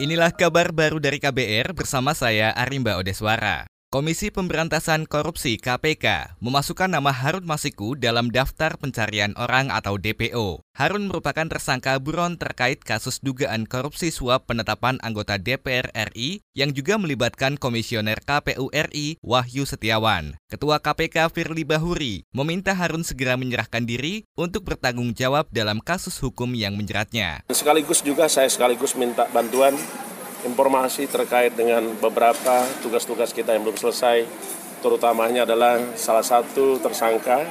Inilah kabar baru dari KBR bersama saya Arimba Odeswara. Komisi Pemberantasan Korupsi KPK memasukkan nama Harun Masiku dalam daftar pencarian orang atau DPO. Harun merupakan tersangka buron terkait kasus dugaan korupsi suap penetapan anggota DPR RI yang juga melibatkan Komisioner KPU RI Wahyu Setiawan. Ketua KPK Firly Bahuri meminta Harun segera menyerahkan diri untuk bertanggung jawab dalam kasus hukum yang menjeratnya. Sekaligus juga saya sekaligus minta bantuan informasi terkait dengan beberapa tugas-tugas kita yang belum selesai, terutamanya adalah salah satu tersangka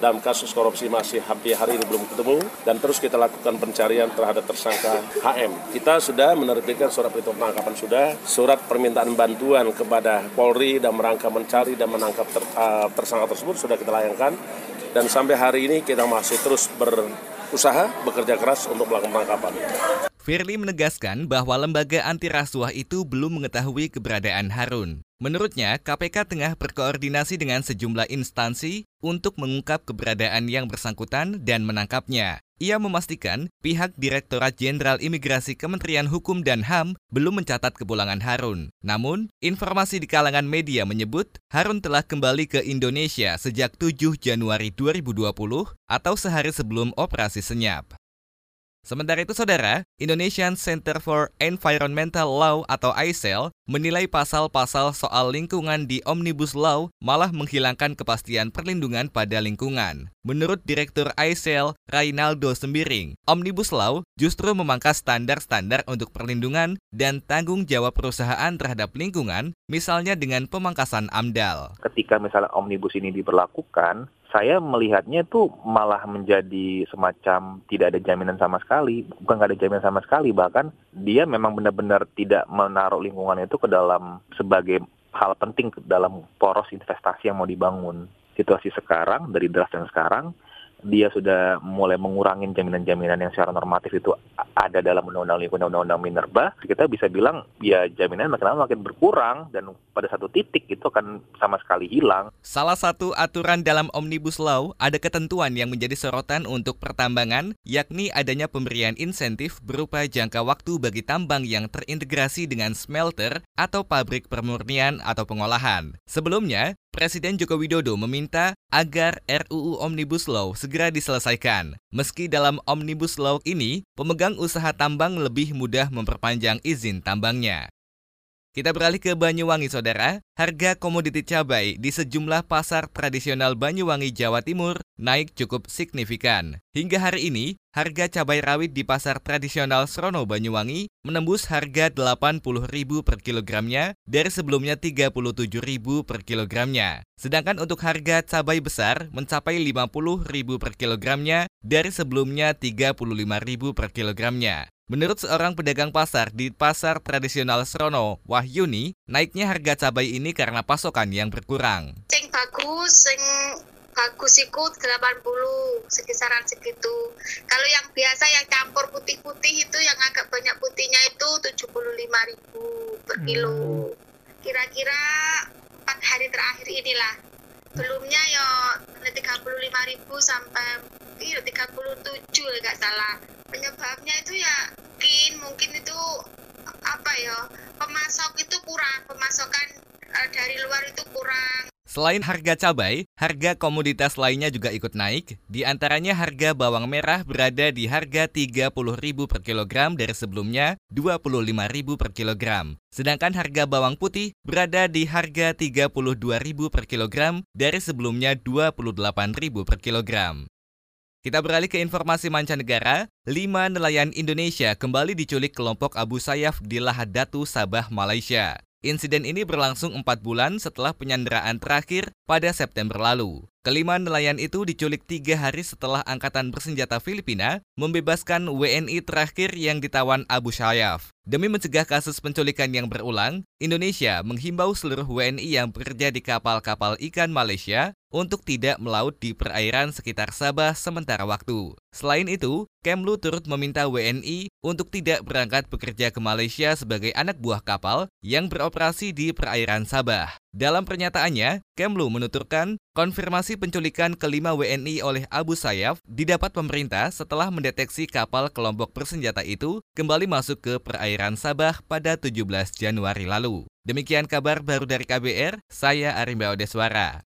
dalam kasus korupsi masih hampir hari ini belum ketemu dan terus kita lakukan pencarian terhadap tersangka HM. Kita sudah menerbitkan surat perintah penangkapan sudah, surat permintaan bantuan kepada Polri dan merangka mencari dan menangkap ter, uh, tersangka tersebut sudah kita layangkan dan sampai hari ini kita masih terus berusaha bekerja keras untuk melakukan penangkapan. Firly menegaskan bahwa lembaga anti rasuah itu belum mengetahui keberadaan Harun. Menurutnya, KPK tengah berkoordinasi dengan sejumlah instansi untuk mengungkap keberadaan yang bersangkutan dan menangkapnya. Ia memastikan pihak Direktorat Jenderal Imigrasi Kementerian Hukum dan HAM belum mencatat kepulangan Harun. Namun, informasi di kalangan media menyebut Harun telah kembali ke Indonesia sejak 7 Januari 2020 atau sehari sebelum operasi senyap. Sementara itu, saudara, Indonesian Center for Environmental Law atau ICEL menilai pasal-pasal soal lingkungan di Omnibus Law malah menghilangkan kepastian perlindungan pada lingkungan. Menurut Direktur ICEL, Rainaldo Sembiring, Omnibus Law justru memangkas standar-standar untuk perlindungan dan tanggung jawab perusahaan terhadap lingkungan, misalnya dengan pemangkasan AMDAL. Ketika misalnya Omnibus ini diberlakukan, saya melihatnya itu malah menjadi semacam tidak ada jaminan sama sekali, bukan nggak ada jaminan sama sekali, bahkan dia memang benar-benar tidak menaruh lingkungan itu ke dalam sebagai hal penting dalam poros investasi yang mau dibangun. Situasi sekarang dari draft yang sekarang dia sudah mulai mengurangi jaminan-jaminan yang secara normatif itu ada dalam undang-undang lingkungan undang-undang minerba, kita bisa bilang ya jaminan makin lama makin berkurang dan pada satu titik itu akan sama sekali hilang. Salah satu aturan dalam Omnibus Law ada ketentuan yang menjadi sorotan untuk pertambangan, yakni adanya pemberian insentif berupa jangka waktu bagi tambang yang terintegrasi dengan smelter atau pabrik permurnian atau pengolahan. Sebelumnya, Presiden Joko Widodo meminta agar RUU Omnibus Law segera diselesaikan. Meski dalam Omnibus Law ini, pemegang usaha tambang lebih mudah memperpanjang izin tambangnya. Kita beralih ke Banyuwangi, saudara. Harga komoditi cabai di sejumlah pasar tradisional Banyuwangi, Jawa Timur naik cukup signifikan. Hingga hari ini, harga cabai rawit di pasar tradisional Srono Banyuwangi menembus harga Rp80.000 per kilogramnya dari sebelumnya Rp37.000 per kilogramnya. Sedangkan untuk harga cabai besar mencapai Rp50.000 per kilogramnya dari sebelumnya Rp35.000 per kilogramnya. Menurut seorang pedagang pasar di pasar tradisional Srono, Wahyuni, naiknya harga cabai ini karena pasokan yang berkurang. Sing bagus, sing bagus ikut 80 sekisaran segitu. Kalau yang biasa yang campur putih-putih itu yang agak banyak putihnya itu 75.000 per kilo. Kira-kira empat hari terakhir inilah. Belumnya ya 35.000 sampai iya 37 nggak salah penyebabnya itu ya mungkin mungkin itu apa ya pemasok itu kurang pemasokan uh, dari luar itu kurang Selain harga cabai, harga komoditas lainnya juga ikut naik. Di antaranya harga bawang merah berada di harga Rp30.000 per kilogram dari sebelumnya Rp25.000 per kilogram. Sedangkan harga bawang putih berada di harga Rp32.000 per kilogram dari sebelumnya Rp28.000 per kilogram. Kita beralih ke informasi mancanegara. Lima nelayan Indonesia kembali diculik kelompok Abu Sayyaf di Lahadatu, Sabah, Malaysia. Insiden ini berlangsung empat bulan setelah penyanderaan terakhir pada September lalu. Kelima nelayan itu diculik tiga hari setelah Angkatan Bersenjata Filipina membebaskan WNI terakhir yang ditawan Abu Sayyaf. Demi mencegah kasus penculikan yang berulang, Indonesia menghimbau seluruh WNI yang bekerja di kapal-kapal ikan Malaysia untuk tidak melaut di perairan sekitar Sabah sementara waktu. Selain itu, Kemlu turut meminta WNI untuk tidak berangkat bekerja ke Malaysia sebagai anak buah kapal yang beroperasi di perairan Sabah. Dalam pernyataannya, Kemlu menuturkan konfirmasi penculikan kelima WNI oleh Abu Sayyaf didapat pemerintah setelah mendeteksi kapal kelompok bersenjata itu kembali masuk ke perairan Sabah pada 17 Januari lalu. Demikian kabar baru dari KBR, saya Arimba Odeswara.